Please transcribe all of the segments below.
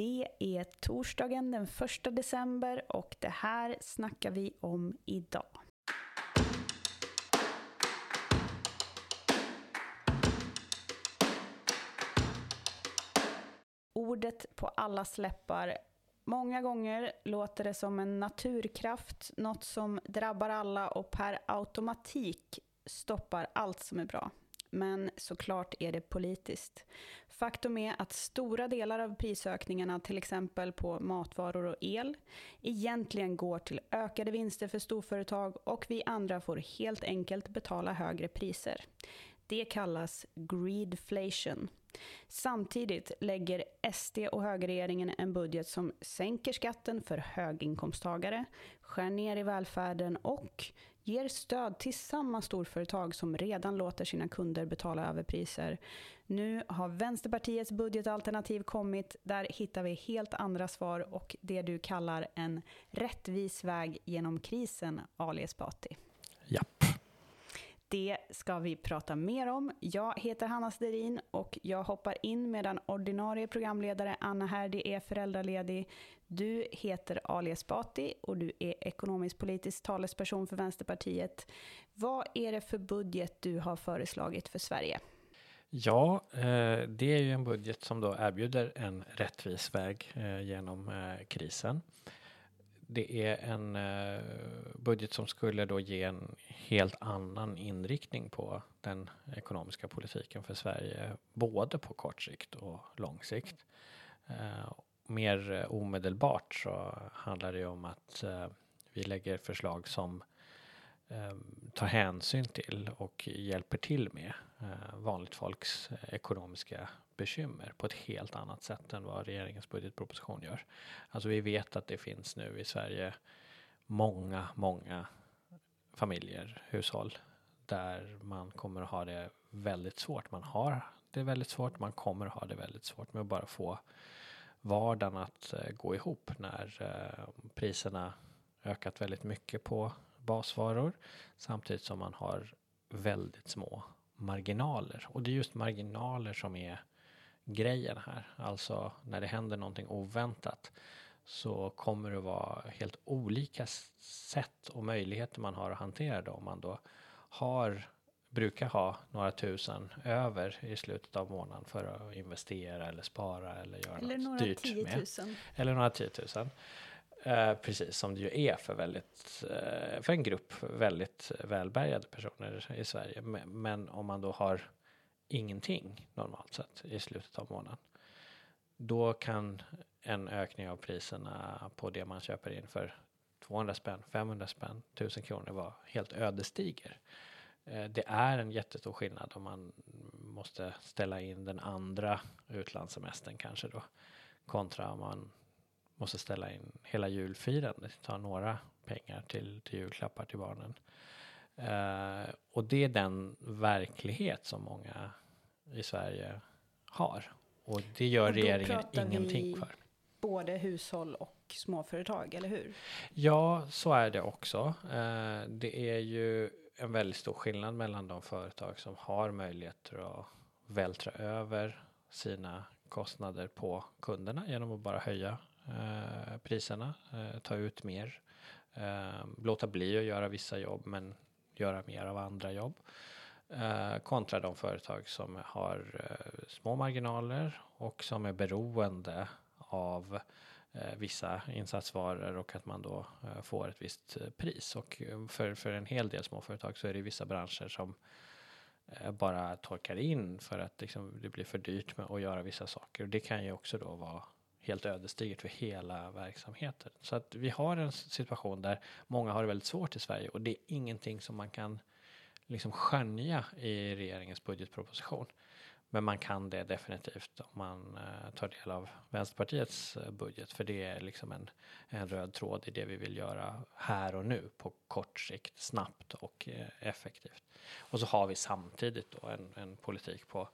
Det är torsdagen den 1 december och det här snackar vi om idag. Ordet på alla släppar. Många gånger låter det som en naturkraft, något som drabbar alla och per automatik stoppar allt som är bra. Men såklart är det politiskt. Faktum är att stora delar av prisökningarna, till exempel på matvaror och el, egentligen går till ökade vinster för storföretag och vi andra får helt enkelt betala högre priser. Det kallas greedflation. Samtidigt lägger SD och högerregeringen en budget som sänker skatten för höginkomsttagare, skär ner i välfärden och ger stöd till samma storföretag som redan låter sina kunder betala överpriser. Nu har Vänsterpartiets budgetalternativ kommit. Där hittar vi helt andra svar och det du kallar en rättvis väg genom krisen, Ali Esbati. Japp. Det ska vi prata mer om. Jag heter Hanna Sterin och jag hoppar in medan ordinarie programledare Anna Herdy är föräldraledig. Du heter Ali Esbati och du är ekonomisk politisk talesperson för Vänsterpartiet. Vad är det för budget du har föreslagit för Sverige? Ja, eh, det är ju en budget som då erbjuder en rättvis väg eh, genom eh, krisen det är en eh, budget som skulle då ge en helt annan inriktning på den ekonomiska politiken för Sverige, både på kort sikt och lång sikt. Eh, mer eh, omedelbart så handlar det om att eh, vi lägger förslag som eh, tar hänsyn till och hjälper till med eh, vanligt folks ekonomiska bekymmer på ett helt annat sätt än vad regeringens budgetproposition gör. Alltså vi vet att det finns nu i Sverige många, många familjer, hushåll där man kommer att ha det väldigt svårt. Man har det väldigt svårt, man kommer att ha det väldigt svårt med att bara få vardagen att eh, gå ihop när eh, priserna ökat väldigt mycket på basvaror samtidigt som man har väldigt små marginaler. Och det är just marginaler som är grejen här. Alltså när det händer någonting oväntat så kommer det vara helt olika sätt och möjligheter man har att hantera det om man då har brukar ha några tusen över i slutet av månaden för att investera eller spara eller göra eller något dyrt med. Eller några tiotusen. Eh, precis som det ju är för, väldigt, eh, för en grupp väldigt välbärgade personer i Sverige. Men, men om man då har ingenting normalt sett i slutet av månaden. Då kan en ökning av priserna på det man köper in för 200 spänn, 500 spänn, 1000 kronor vara helt ödesdiger. Eh, det är en jättestor skillnad om man måste ställa in den andra utlandssemestern kanske då kontra om man måste ställa in hela julfirandet, ta några pengar till, till julklappar till barnen. Uh, och det är den verklighet som många i Sverige har. Och det gör och regeringen ingenting för. Både hushåll och småföretag, eller hur? Ja, så är det också. Uh, det är ju en väldigt stor skillnad mellan de företag som har möjligheter att vältra över sina kostnader på kunderna genom att bara höja uh, priserna, ta ut mer, låta bli att göra vissa jobb men göra mer av andra jobb. Eh, kontra de företag som har eh, små marginaler och som är beroende av eh, vissa insatsvaror och att man då eh, får ett visst eh, pris. Och eh, för, för en hel del småföretag så är det vissa branscher som eh, bara torkar in för att liksom, det blir för dyrt med att göra vissa saker. Och det kan ju också då vara helt ödesdigert för hela verksamheten. Så att vi har en situation där många har det väldigt svårt i Sverige och det är ingenting som man kan liksom skönja i regeringens budgetproposition. Men man kan det definitivt om man eh, tar del av Vänsterpartiets eh, budget. För det är liksom en, en röd tråd i det vi vill göra här och nu på kort sikt, snabbt och eh, effektivt. Och så har vi samtidigt då en, en politik på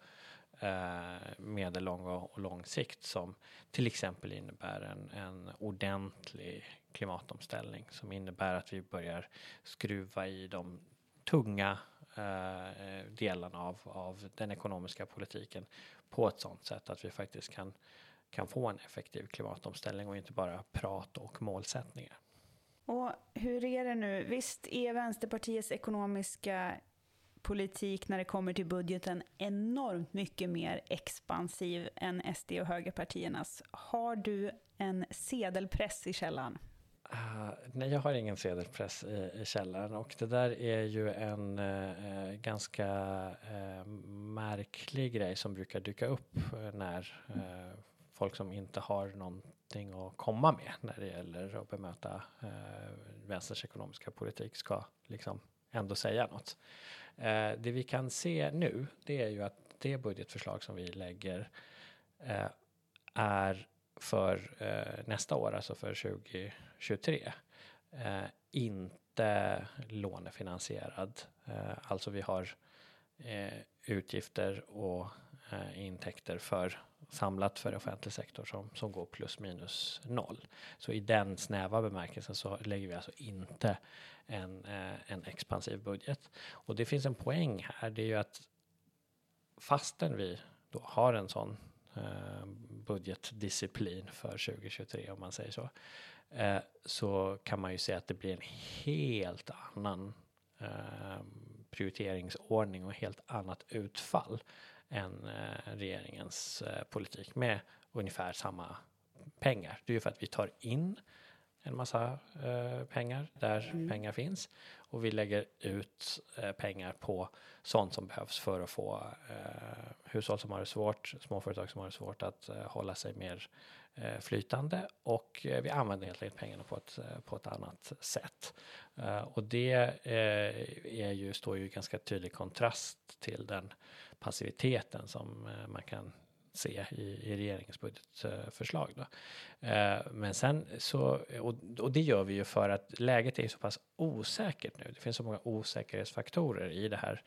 eh, medellång och, och lång sikt som till exempel innebär en, en ordentlig klimatomställning som innebär att vi börjar skruva i de tunga eh, delarna av, av den ekonomiska politiken på ett sådant sätt att vi faktiskt kan kan få en effektiv klimatomställning och inte bara prat och målsättningar. Och hur är det nu? Visst är Vänsterpartiets ekonomiska politik när det kommer till budgeten enormt mycket mer expansiv än SD och högerpartiernas. Har du en sedelpress i källaren? Uh, nej, jag har ingen sedelpress i, i källaren och det där är ju en uh, ganska uh, märklig grej som brukar dyka upp när folk som inte har någonting att komma med när det gäller att bemöta vänsterns ekonomiska politik ska liksom ändå säga något. Eh, det vi kan se nu, det är ju att det budgetförslag som vi lägger eh, är för eh, nästa år, alltså för 2023. eh, inte lånefinansierad. Eh, alltså vi har eh, utgifter och eh, intäkter för samlat för offentlig sektor som, som går plus minus noll. Så i den snäva bemärkelsen så lägger vi alltså inte en, eh, en expansiv budget. Och det finns en poäng här, det är ju att fastän vi då har en sån eh, budgetdisciplin för 2023 om man säger så, eh, så kan man ju se att det blir en helt annan prioriteringsordning och helt annat utfall än regeringens politik med ungefär samma pengar. Det är ju för att vi tar in en massa eh, pengar där mm. pengar finns och vi lägger ut eh, pengar på sånt som behövs för att få eh, hushåll som har det svårt, småföretag som har det svårt att eh, hålla sig mer Eh, flytande och eh, vi använder helt enkelt pengarna på ett, på ett annat sätt. Och det är ju, står ju i ganska tydlig kontrast till den passiviteten som man kan se i, i regeringens budgetförslag. Då. Eh, men sen så, och, det gör vi ju för att läget är så pass osäkert nu. Det finns så många osäkerhetsfaktorer i det här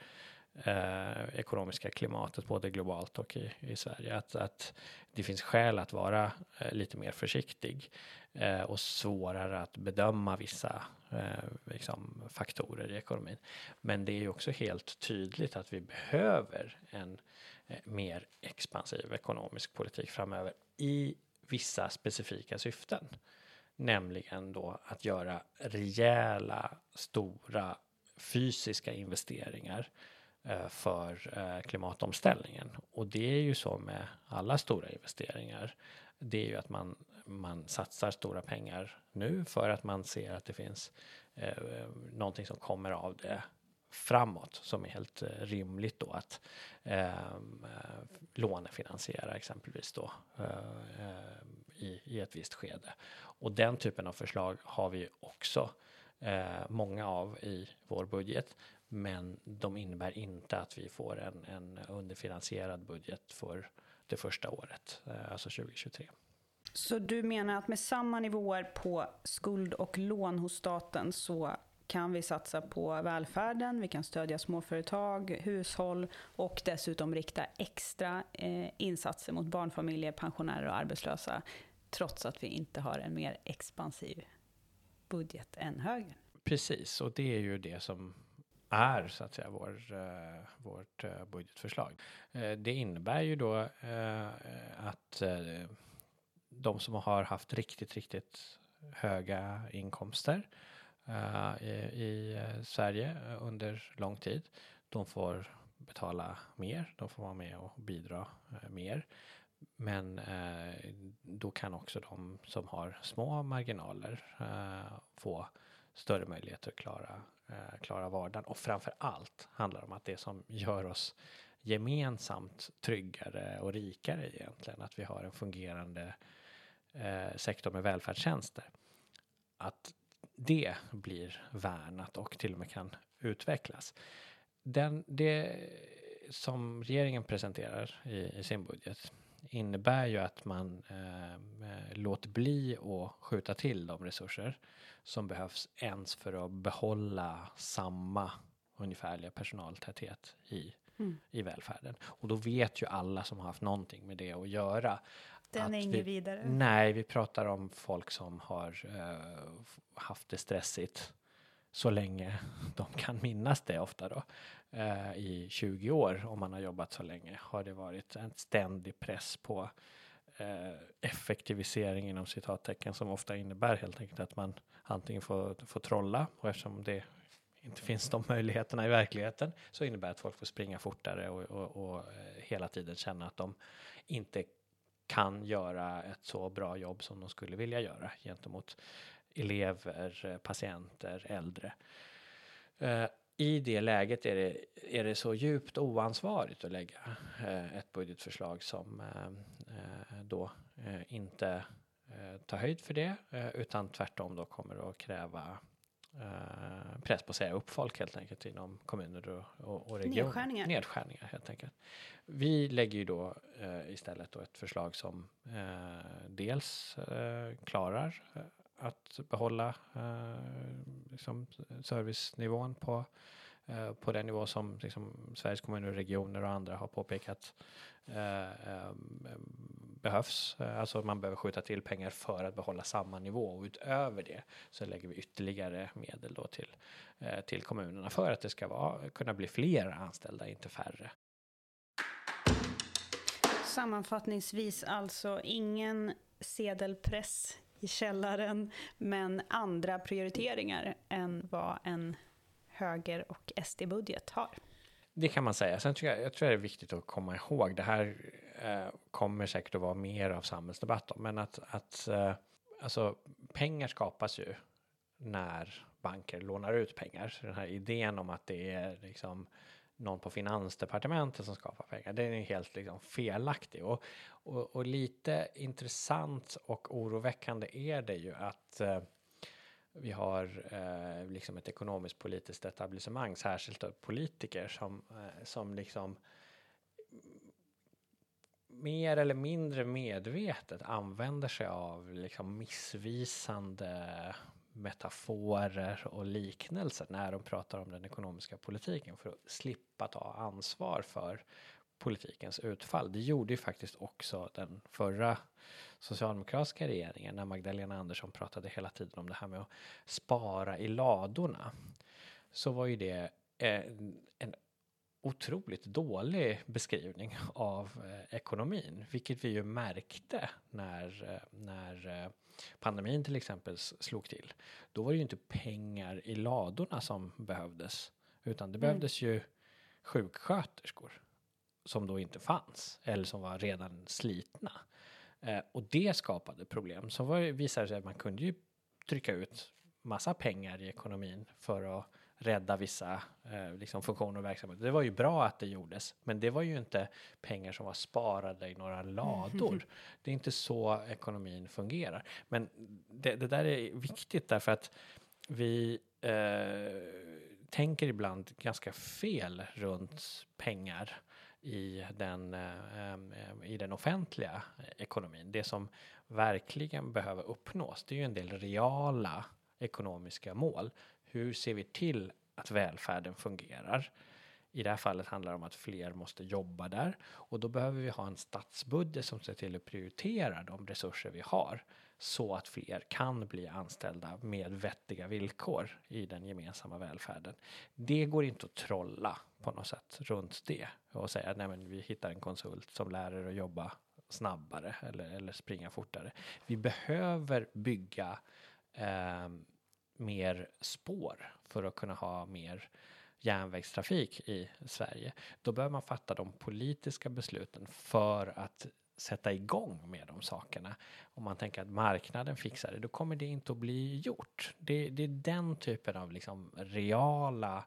eh, ekonomiska klimatet både globalt och i, i Sverige. Att, att det finns skäl att vara eh, lite mer försiktig eh, och svårare att bedöma vissa eh, liksom faktorer i ekonomin. Men det är ju också helt tydligt att vi behöver en Eh, mer expansiv ekonomisk politik framöver i vissa specifika syften. Nämligen då att göra rejäla, stora fysiska investeringar eh, för eh, klimatomställningen. Och det är ju så med alla stora investeringar. Det är ju att man, man satsar stora pengar nu för att man ser att det finns eh, någonting som kommer av det framåt som är helt eh, rimligt då att ehm, eh, lånefinansiera exempelvis då eh, eh, i, i ett visst skede. Och den typen av förslag har vi också eh, många av i vår budget. Men de innebär inte att vi får en, en underfinansierad budget för det första året, eh, alltså 2023. Så du menar att med samma nivåer på skuld och lån hos staten så kan vi satsa på välfärden, vi kan stödja småföretag, hushåll och dessutom rikta extra eh, insatser mot barnfamiljer, pensionärer och arbetslösa trots att vi inte har en mer expansiv budget än högern. Precis, och det är ju det som är så att säga vår, uh, vårt uh, budgetförslag. Uh, det innebär ju då att de som har haft riktigt, riktigt höga inkomster Eh, i, i eh, Sverige eh, under lång tid, de får betala mer, de får vara med och bidra mer. Men då kan också de som har små marginaler få större möjligheter att klara eh, klara vardagen. Och framför allt handlar det om att det som gör oss gemensamt tryggare och rikare egentligen, att vi har en fungerande eh, sektor med välfärdstjänster. Att det blir värnat och till och med kan utvecklas. Den, det som regeringen presenterar i, i sin budget innebär ju att man eh, låter bli att skjuta till de resurser som behövs ens för att behålla samma ungefärliga personaltäthet i, mm. i välfärden. Och då vet ju alla som har haft någonting med det att göra. Den är inget vidare. Nej, vi pratar om folk som har uh, haft det stressigt så länge de kan minnas det ofta då. Uh, I 20 år, om man har jobbat så länge, har det varit en ständig press på eh, effektivisering inom citattecken som ofta innebär helt enkelt att man antingen får, får trolla och eftersom det inte finns de möjligheterna i verkligheten så innebär det att folk får springa fortare och, och, och eh, hela tiden känna att de inte kan göra ett så bra jobb som de skulle vilja göra gentemot elever, eh, patienter, äldre. Eh, I det läget är det, är det så djupt oansvarigt att lägga eh, ett budgetförslag som då inte tar höjd för det utan tvärtom då kommer att kräva Uh, press på att säga upp folk helt enkelt inom kommuner och, och, och regioner. Nedskärningar. Nedskärningar helt enkelt. Vi lägger ju då uh, istället då ett förslag som uh, dels klarar att behålla liksom servicenivån på Eh, på den nivå som liksom, Sveriges kommuner och regioner och andra har påpekat eh, eh, behövs. Alltså man behöver skjuta till pengar för att behålla samma nivå och utöver det så lägger vi ytterligare medel då till, till kommunerna för att det ska vara, kunna bli fler anställda, inte färre. Sammanfattningsvis alltså ingen sedelpress i källaren, men andra prioriteringar än vad en höger och SD-budget har. Det kan man säga. Sen tror jag, jag tror det är viktigt att komma ihåg, det här eh, Eh, kommer säkert att vara mer av samhällsdebatt om, men att, att eh, alltså, pengar skapas ju när banker lånar ut pengar. Så den här idén om att det är liksom någon på finansdepartementet som skapar pengar, den är helt liksom felaktig. Och, och, och lite intressant och oroväckande är det ju att eh, vi har eh, liksom ett ekonomiskt politiskt etablissemang, särskilt politiker som, eh, som liksom mer eller mindre medvetet använder sig av liksom missvisande metaforer och liknelser när de pratar om den ekonomiska politiken för att slippa ta ansvar för politikens utfall. Det gjorde ju faktiskt också den förra socialdemokratiska regeringen när Magdalena Andersson pratade hela tiden om det här med att spara i ladorna. Så var ju det eh, en, en otroligt dålig beskrivning av eh, ekonomin, vilket vi ju märkte när, eh, när eh, pandemin till exempel slog till. Då var det ju inte pengar i ladorna som behövdes, utan det mm. behövdes ju sjuksköterskor som då inte fanns eller som var redan slitna. Eh, och det skapade problem. Så var, visade det sig att man kunde ju trycka ut massa pengar i ekonomin för att rädda vissa eh, liksom funktioner och verksamheter. Det var ju bra att det gjordes, men det var ju inte pengar som var sparade i några lador. Mm. Det är inte så ekonomin fungerar. Men det, det där är viktigt därför att vi eh, tänker ibland ganska fel runt pengar i den, eh, i den offentliga ekonomin. Det som verkligen behöver uppnås, det är ju en del reala ekonomiska mål. Hur ser vi till att välfärden fungerar? I det här fallet handlar det om att fler måste jobba där och då behöver vi ha en statsbudget som ser till att prioritera de resurser vi har så att fler kan bli anställda med vettiga villkor i den gemensamma välfärden. Det går inte att trolla på något sätt runt det och säga nej men vi hittar en konsult som lär er att jobba snabbare eller, eller springa fortare. Vi behöver bygga eh, mer spår för att kunna ha mer järnvägstrafik i Sverige. Då behöver man fatta de politiska besluten för att sätta igång med de sakerna. Om man tänker att marknaden fixar det, då kommer det inte att bli gjort. Det, det är den typen av liksom reala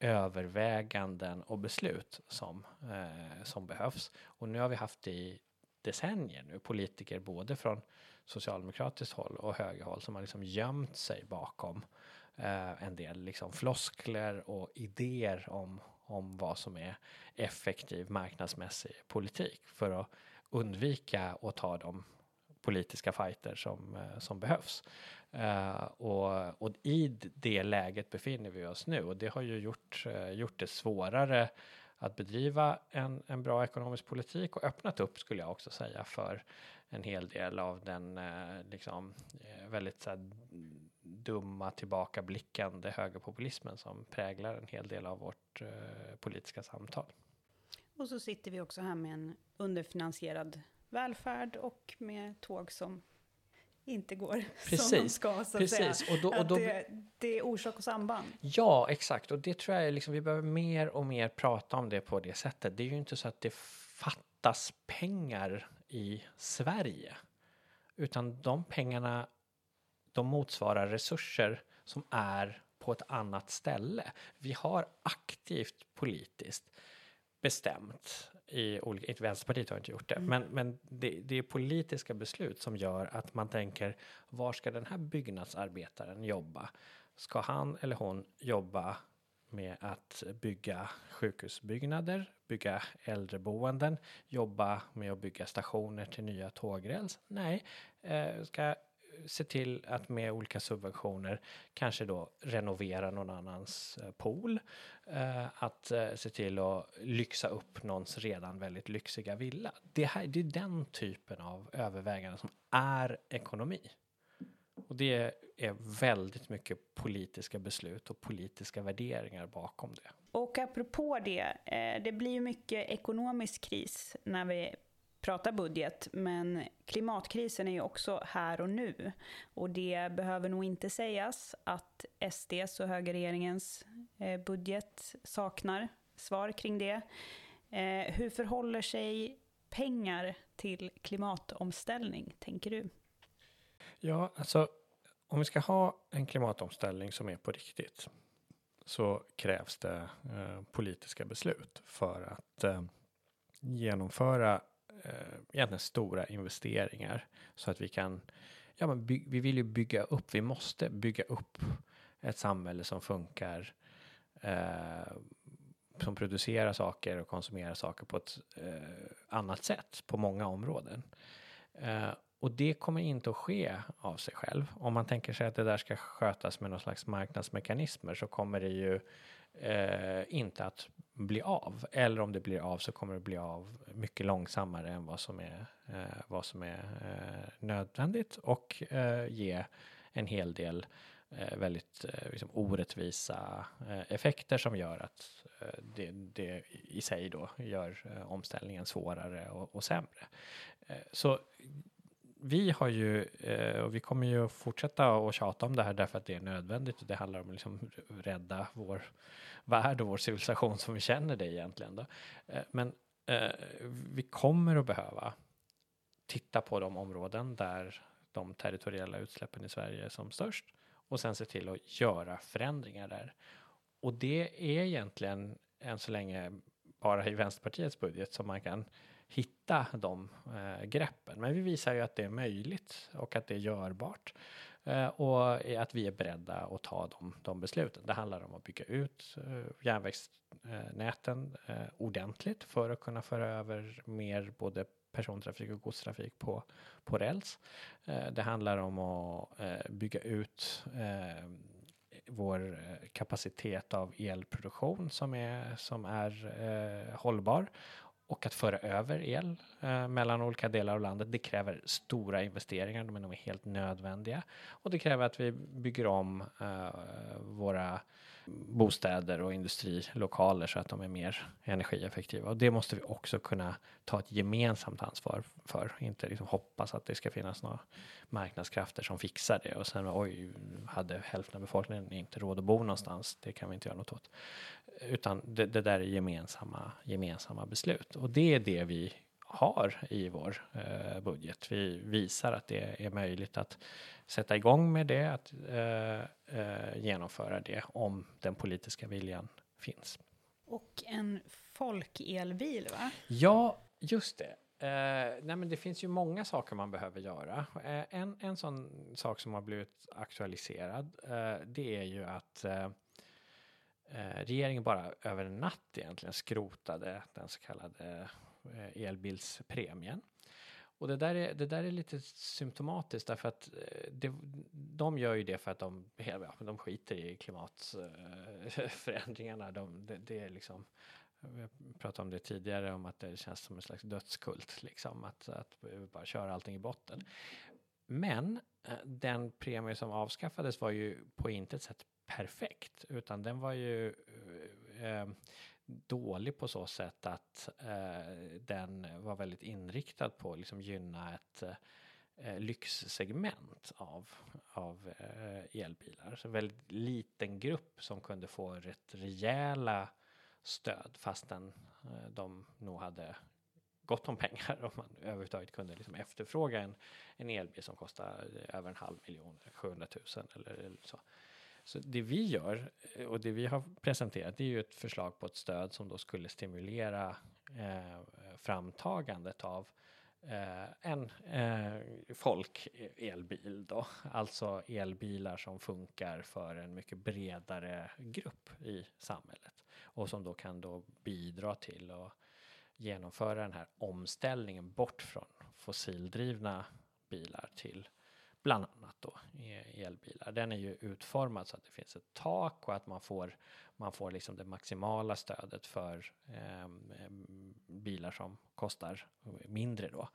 överväganden och beslut som, eh, som behövs. Och nu har vi haft det i decennier nu, politiker både från socialdemokratiskt håll och högerhåll som har liksom gömt sig bakom eh, en del liksom floskler och idéer om, om vad som är effektiv marknadsmässig politik för att undvika att ta de politiska fighter som, eh, som behövs. Uh, och, och, i det läget befinner vi oss nu och det har ju gjort, uh, gjort det svårare att bedriva en, en bra ekonomisk politik och öppnat upp skulle jag också säga för en hel del av den uh, liksom, väldigt så här, dumma tillbakablickande högerpopulismen som präglar en hel del av vårt politiska samtal. Och så sitter vi också här med en underfinansierad välfärd och med tåg som inte går Precis, som de ska, så precis. säga. Och då, och då, det, det är orsak och samband. Ja, exakt. Och det tror jag är liksom, vi behöver mer och mer prata om det på det sättet. Det är ju inte så att det fattas pengar i Sverige, utan de pengarna, de motsvarar resurser som är på ett annat ställe. Vi har aktivt politiskt bestämt i olika, inte Vänsterpartiet har inte gjort det, Mm. men, men det, det är politiska beslut som gör att man tänker var ska den här byggnadsarbetaren jobba? Ska han eller hon jobba med att bygga sjukhusbyggnader, bygga äldreboenden, jobba med att bygga stationer till nya tågräls? Nej, eh, ska se till att med olika subventioner kanske då renovera någon annans eh, pool. Eh, att eh, se till att lyxa upp någons redan väldigt lyxiga villa. Det, här, det är den typen av överväganden som är ekonomi. Och det är väldigt mycket politiska beslut och politiska värderingar bakom det. Och apropå det, eh, det blir ju mycket ekonomisk kris när vi pratar budget, men klimatkrisen är ju också här och nu. Och det behöver nog inte sägas att SDs och högerregeringens eh, budget saknar svar kring det. Eh, hur förhåller sig pengar till klimatomställning, tänker du? Ja, alltså om vi ska ha en klimatomställning som är på riktigt så krävs det eh, politiska beslut för att eh, genomföra eh, egentligen stora investeringar så att vi kan, ja men by, vi vill ju bygga upp, vi måste bygga upp ett samhälle som funkar, eh, som producerar saker och konsumerar saker på ett eh, annat sätt på många områden. Eh, och det kommer inte att ske av sig själv. Om man tänker sig att det där ska skötas med någon slags marknadsmekanismer så kommer det ju eh, inte att bli av. Eller om det blir av så kommer det bli av mycket långsammare än vad som är, eh, vad som är eh, nödvändigt och eh, ge en hel del eh, väldigt eh, liksom orättvisa eh, effekter som gör att eh, det, det i sig då gör eh, omställningen svårare och, och sämre. Eh, så vi har ju, eh, och vi kommer ju fortsätta att tjata om det här därför att det är nödvändigt och det handlar om att liksom rädda vår värld och vår civilisation som vi känner det egentligen. Då. Eh, men eh, vi kommer att behöva titta på de områden där de territoriella utsläppen i Sverige är som störst och sen se till att göra förändringar där. Och det är egentligen än så länge bara i Vänsterpartiets budget som man kan hitta de eh, greppen. Men vi visar ju att det är möjligt och att det är görbart eh, och att vi är beredda att ta de, de besluten. Det handlar om att bygga ut eh, järnvägsnäten eh, ordentligt för att kunna föra över mer både persontrafik och godstrafik på, på räls. Eh, det handlar om att eh, bygga ut eh, vår eh, kapacitet av elproduktion som är, som är eh, hållbar och att föra över el eh, mellan olika delar av landet. Det kräver stora investeringar, men de är helt nödvändiga. Och det kräver att vi bygger om eh, våra bostäder och industrilokaler så att de är mer energieffektiva. Och det måste vi också kunna ta ett gemensamt ansvar för. Inte liksom hoppas att det ska finnas några marknadskrafter som fixar det och sen oj, hade hälften av befolkningen inte råd att bo någonstans. Det kan vi inte göra något åt. Utan det, det där är gemensamma, gemensamma beslut och det är det vi har i vår eh, budget. Vi visar att det är möjligt att sätta igång med det, att eh, eh, genomföra det om den politiska viljan finns. Och en folkelbil, va? Ja, just det. Eh, nej men det finns ju många saker man behöver göra. Eh, en, en sån sak som har blivit aktualiserad, eh, det är ju att eh, Eh, regeringen bara över en natt egentligen skrotade den så kallade eh, elbilspremien. Och det där, är, det där är lite symptomatiskt därför att eh, det, de gör ju det för att de, ja, de skiter i klimatförändringarna. De, det, det är liksom, vi pratade om det tidigare om att det känns som en slags dödskult liksom att, att bara köra allting i botten. Men den premie som avskaffades var ju på intet sätt perfekt utan den var ju eh, eh, dålig på så sätt att eh, den var väldigt inriktad på att liksom gynna ett eh, lyxsegment av, av eh, elbilar. Så en väldigt liten grupp som kunde få rätt rejäla stöd fastän eh, de nog hade gott om pengar om man överhuvudtaget kunde liksom efterfråga en, en elbil som kostar över en halv miljon, 700 000 eller, eller så. Så det vi gör eh, och det vi har presenterat det är ju ett förslag på ett stöd som då skulle stimulera eh, framtagandet av eh, en eh, folk-elbil eh, då. Alltså elbilar som funkar för en mycket bredare grupp i samhället och som då kan då bidra till att genomföra den här omställningen bort från fossildrivna bilar till bland annat då elbilar. Den är ju utformad så att det finns ett tak och att man får, man får liksom det maximala stödet för eh, bilar som kostar mindre då.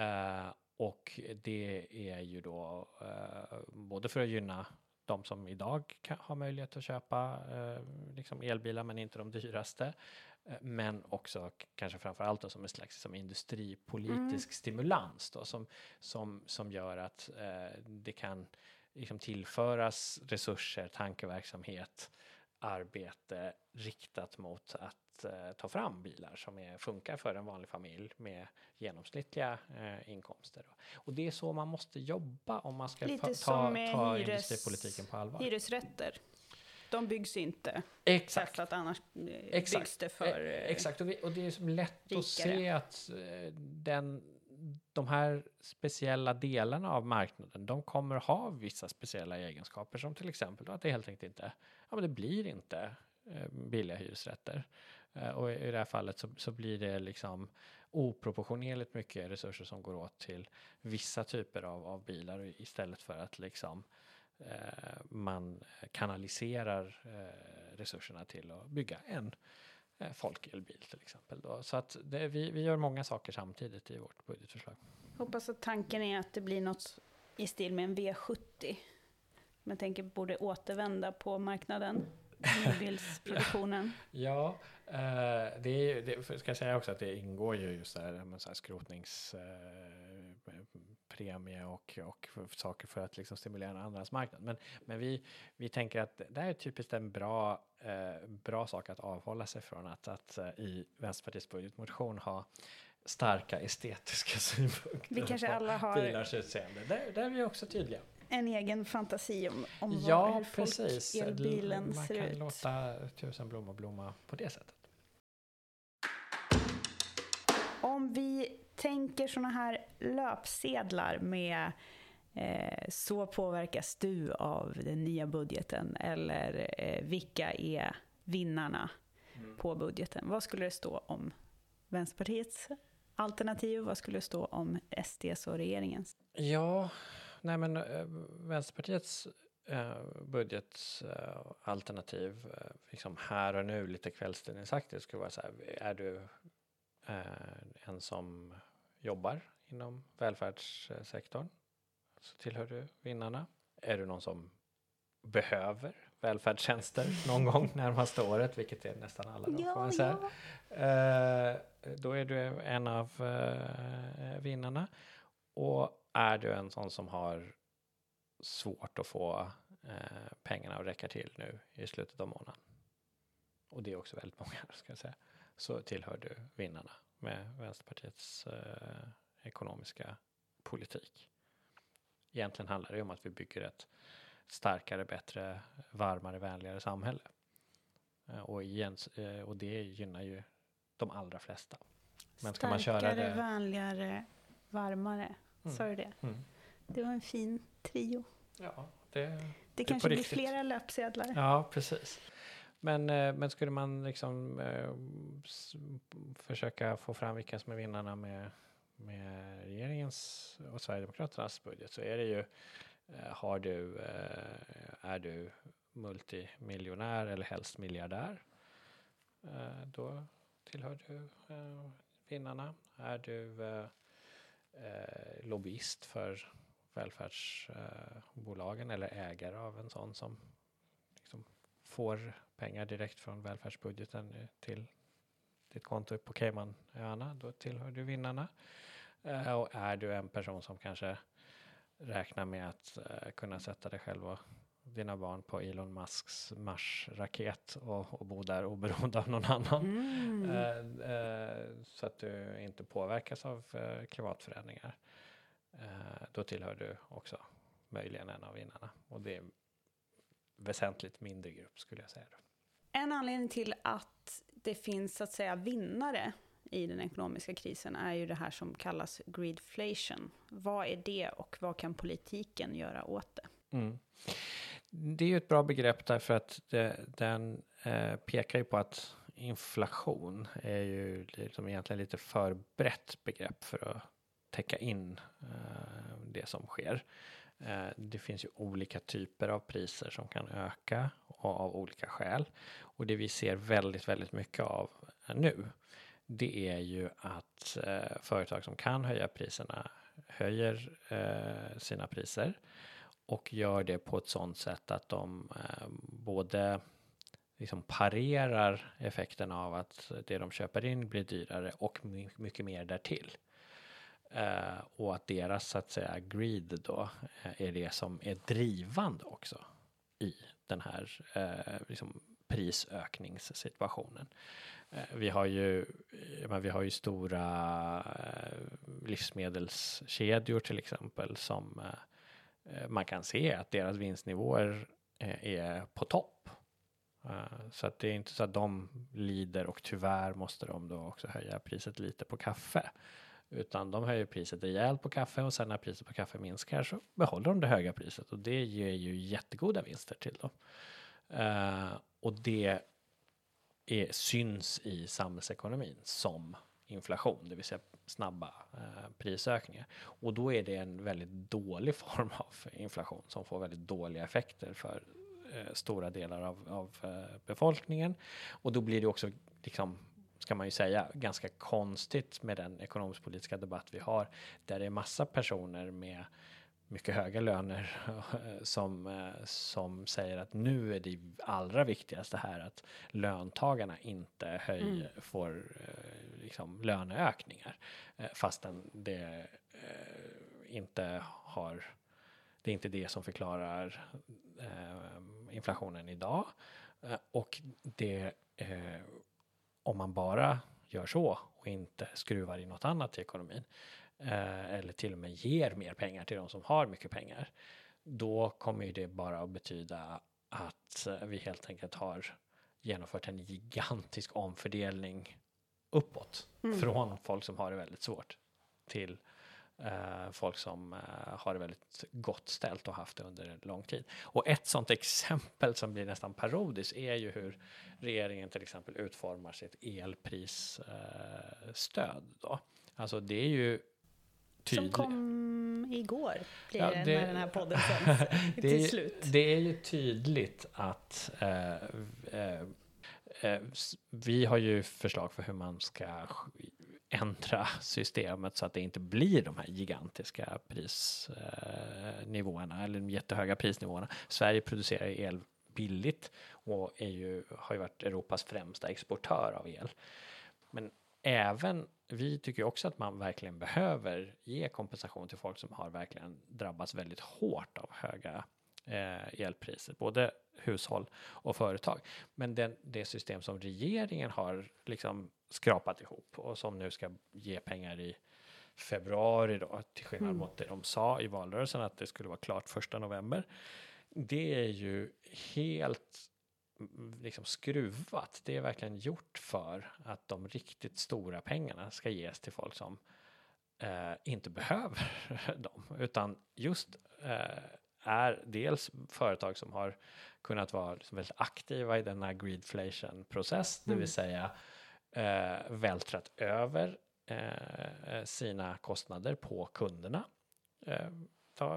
Eh, och det är ju då eh, både för att gynna de som idag kan, har möjlighet att köpa eh, liksom elbilar men inte de dyraste. Eh, men också kanske framför allt då, som en slags som industripolitisk mm. stimulans då, som, som, som gör att eh, det kan liksom tillföras resurser, tankeverksamhet, arbete riktat mot att eh, ta fram bilar som är, funkar för en vanlig familj med genomsnittliga eh, inkomster. Då. Och det är så man måste jobba om man ska Lite ta, ta, ta hyres, industripolitiken på allvar. Hyresrätter. De byggs inte. Exakt. För att annars eh, Exakt. byggs det för eh, Exakt, och, vi, och det är som lätt rikare. att se att eh, den, de här speciella delarna av marknaden, de kommer ha vissa speciella egenskaper som till exempel att det helt enkelt inte, ja men det blir inte billiga hyresrätter. Och i det här fallet så, så blir det liksom oproportionerligt mycket resurser som går åt till vissa typer av, av bilar istället för att liksom man kanaliserar eh, resurserna till att bygga en eh, folkelbil till exempel. Då. Så att det, vi, vi gör många saker samtidigt i vårt budgetförslag. Hoppas att tanken är att det blir något i stil med en V70. Men tänker borde återvända på marknaden, nybilsproduktionen. Ja, eh, det, är, det ska jag säga också att det ingår ju just där med så här skrotningspremie eh, och, och saker för att liksom stimulera en andrahandsmarknad. Men, men vi, vi tänker att det här är typiskt en bra, eh, bra sak att avhålla sig från att, att eh, i Vänsterpartiets budgetmotion ha starka estetiska synpunkter Vi kanske på alla har bilars utseende. Där, där är vi också tydliga. en egen fantasi om, om Ja, hur precis. folk-elbilen Man ser kan ut. låta tusen blommor blomma på det sättet. Om vi tänker såna här löpsedlar med eh, så påverkas du av den nya budgeten eller eh, vilka är vinnarna på budgeten. Vad skulle det stå om Vänsterpartiets alternativ? Vad skulle det stå om SDs och regeringens? Ja, nej men äh, Vänsterpartiets äh, budgetalternativ, äh, liksom här och nu, lite kvällstidningsaktigt, skulle vara så här, är du en som jobbar inom välfärdssektorn så tillhör du vinnarna. Är du någon som behöver välfärdstjänster någon gång närmaste året, vilket är nästan alla då, man säga. Eh, då är du en av eh, vinnarna. Och är du en sån som har svårt att få eh, pengarna att räcka till nu i slutet av månaden. Och det är också väldigt många, ska jag säga. Så tillhör du vinnarna med Vänsterpartiets eh, ekonomiska politik. Egentligen handlar det om att vi bygger ett starkare, bättre, varmare, vänligare samhälle. Eh, Och, igen, eh, och det gynnar ju de allra flesta. Men ska man köra det... vänligare, varmare. Mm. Sa du det? Mm. Det var en fin trio. Ja, det, Det Det kanske blir flera löpsedlar. ja, precis. Men, eh, men skulle man liksom eh, försöka få fram vilka som är vinnarna med, med regeringens och Sverigedemokraternas budget så är det ju eh, har du, eh, är du multimiljonär eller helst miljardär eh, då tillhör du eh, vinnarna. Är du eh, eh lobbyist för välfärdsbolagen eh, eller ägare av en sån som får pengar direkt från välfärdsbudgeten till ditt konto på Caymanöarna, då tillhör du vinnarna. Eh, och är du en person som kanske räknar med att eh, kunna sätta dig själv och dina barn på Elon Musks Mars-raket och, och bo där oberoende av någon annan. Mm. Eh, eh, så att du inte påverkas av eh, klimatförändringar. Eh, då tillhör du också möjligen en av vinnarna. Och det väsentligt mindre grupp skulle jag säga. En anledning till att det finns så att säga vinnare i den ekonomiska krisen är ju det här som kallas greedflation. Vad är det och vad kan politiken göra åt det? Mm. Det är ju ett bra begrepp därför att det, den eh, pekar ju på att inflation är ju liksom egentligen lite för brett begrepp för att täcka in eh, det som sker. Eh, det finns ju olika typer av priser som kan öka och av olika skäl. Och det vi ser väldigt, väldigt mycket av nu, det är ju att eh, företag som kan höja priserna höjer eh, sina priser och gör det på ett sådant sätt att de både liksom parerar effekten av att det de köper in blir dyrare och mycket mer därtill. Eh, och att deras så att säga greed då eh, är det som är drivande också i den här eh, liksom prisökningssituationen. Eh, vi har ju, men vi har ju stora eh, livsmedelskedjor till exempel som man kan se att deras vinstnivåer är på topp. Så att det är inte så att de lider och tyvärr måste de då också höja priset lite på kaffe. Utan de höjer priset rejält på kaffe och sen när priset på kaffe minskar så behåller de det höga priset och det ger ju jättegoda vinster till dem. Uh, och det är, syns i samhällsekonomin som inflation, det vill säga snabba uh, prisökningar. Och då är det en väldigt dålig form av inflation som får väldigt dåliga effekter för uh, stora delar av, av befolkningen. Och då blir det också liksom ska man ju säga, ganska konstigt med den ekonomisk-politiska debatt vi har, där det är massa personer med mycket höga löner som, eh, som säger att nu är det allra viktigaste här att löntagarna inte höj, mm. får eh, liksom löneökningar. Eh, fastän det inte har, det är inte det som förklarar inflationen idag. Och det om man bara gör så och inte skruvar i något annat i ekonomin eh, eller till och med ger mer pengar till de som har mycket pengar, då kommer ju det bara att betyda att eh, vi helt enkelt har genomfört en gigantisk omfördelning uppåt mm. från folk som har det väldigt svårt till eh, folk som eh, har det väldigt gott ställt och haft det under lång tid. Och ett sådant exempel som blir nästan parodiskt är ju hur regeringen till exempel utformar sitt elprisstöd. då. Alltså det är ju tydligt. Som kom igår, blir ja, det, det, när den här podden sänds till är, slut. Det är ju tydligt att eh, eh, eh, vi har ju förslag för hur man ska ändra systemet så att det inte blir de här gigantiska prisnivåerna eh, eller de jättehöga prisnivåerna. Sverige producerar el billigt och är ju, har ju varit Europas främsta exportör av el. Men även vi tycker också att man verkligen behöver ge kompensation till folk som har verkligen drabbats väldigt hårt av höga eh, elpriser, både hushåll och företag. Men den, det system som regeringen har liksom skrapat ihop och som nu ska ge pengar i februari då, till skillnad mm. mot det de sa i valrörelsen att det skulle vara klart första november. Det är ju helt mm, liksom skruvat. Det är verkligen gjort för att de riktigt stora pengarna ska ges till folk som eh, inte behöver dem, utan just eh, är dels företag som har kunnat vara liksom väldigt aktiva i denna greedflation process, det vill mm. säga eh, vältrat över eh, sina kostnader på kunderna. Eh,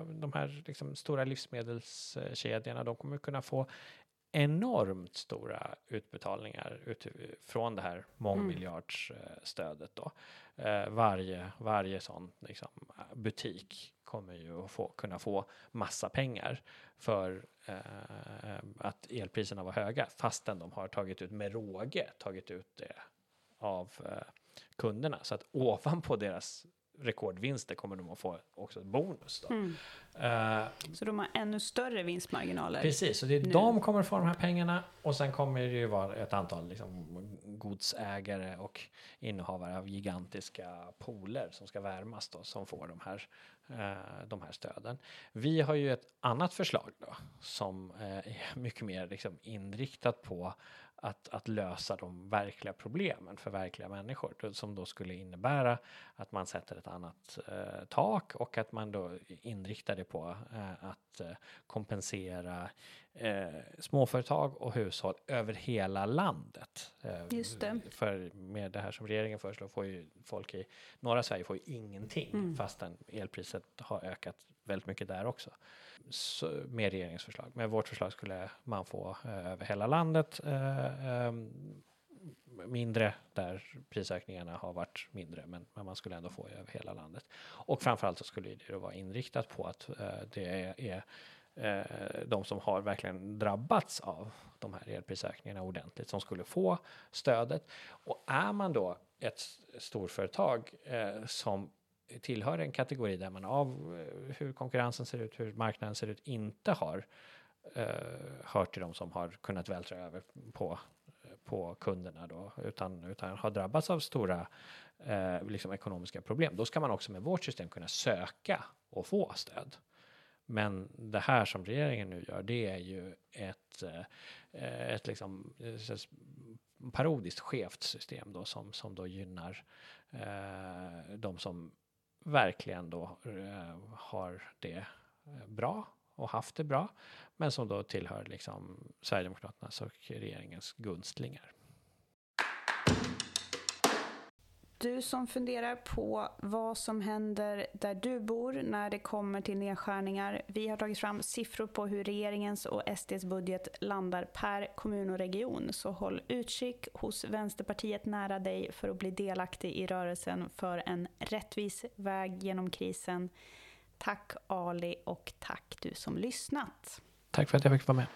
de här liksom, stora livsmedelskedjorna, de kommer kunna få enormt stora utbetalningar ut, från det här mångmiljardsstödet. Då. Eh, varje, varje sån liksom, butik kommer ju att få, kunna få massa pengar för eh, att elpriserna var höga fastän de har tagit ut med råge tagit ut det av eh, kunderna. Så att ovanpå deras rekordvinster kommer de att få också ett bonus. Då. Mm. Uh, så de har ännu större vinstmarginaler? Precis, så det är, de kommer få de här pengarna och sen kommer det ju vara ett antal liksom, godsägare och innehavare av gigantiska pooler som ska värmas då, som får de här, Eh, de här stöden. Vi har ju ett annat förslag då som eh, är mycket mer liksom, inriktat på att, att lösa de verkliga problemen för verkliga människor som då skulle innebära att man sätter ett annat eh, tak och att man då inriktar det på eh, att eh, kompensera eh, småföretag och hushåll över hela landet. Eh, Just det. För med det här som regeringen föreslår får ju folk i norra Sverige får ju ingenting mm. fastän elpriset har ökat väldigt mycket där också. Så, med regeringens förslag. Med vårt förslag skulle man få eh, över hela landet eh, ehm, mindre där prisökningarna har varit mindre, men, men, man skulle ändå få över hela landet. Och framförallt så skulle det vara inriktat på att eh, det är, är de som har verkligen drabbats av de här elprisökningarna ordentligt som skulle få stödet. Och är man då ett storföretag eh, som tillhör en kategori där man av eh, hur konkurrensen ser ut, hur marknaden ser ut, inte har eh, hört till de som har kunnat vältra över på, på kunderna då, utan, utan har drabbats av stora eh, liksom ekonomiska problem. Då ska man också med vårt system kunna söka och få stöd. Men det här som regeringen nu gör, det är ju ett, eh, ett liksom eh, parodiskt skevt system då som, som då gynnar eh, de som verkligen då eh, har det eh, bra och haft det bra, men som då tillhör liksom Sverigedemokraternas och regeringens gunstlingar. Du som funderar på vad som händer där du bor när det kommer till nedskärningar. Vi har tagit fram siffror på hur regeringens och SDs budget landar per kommun och region. Så håll utkik hos Vänsterpartiet nära dig för att bli delaktig i rörelsen för en rättvis väg genom krisen. Tack Ali och tack du som lyssnat. Tack för att jag fick vara med.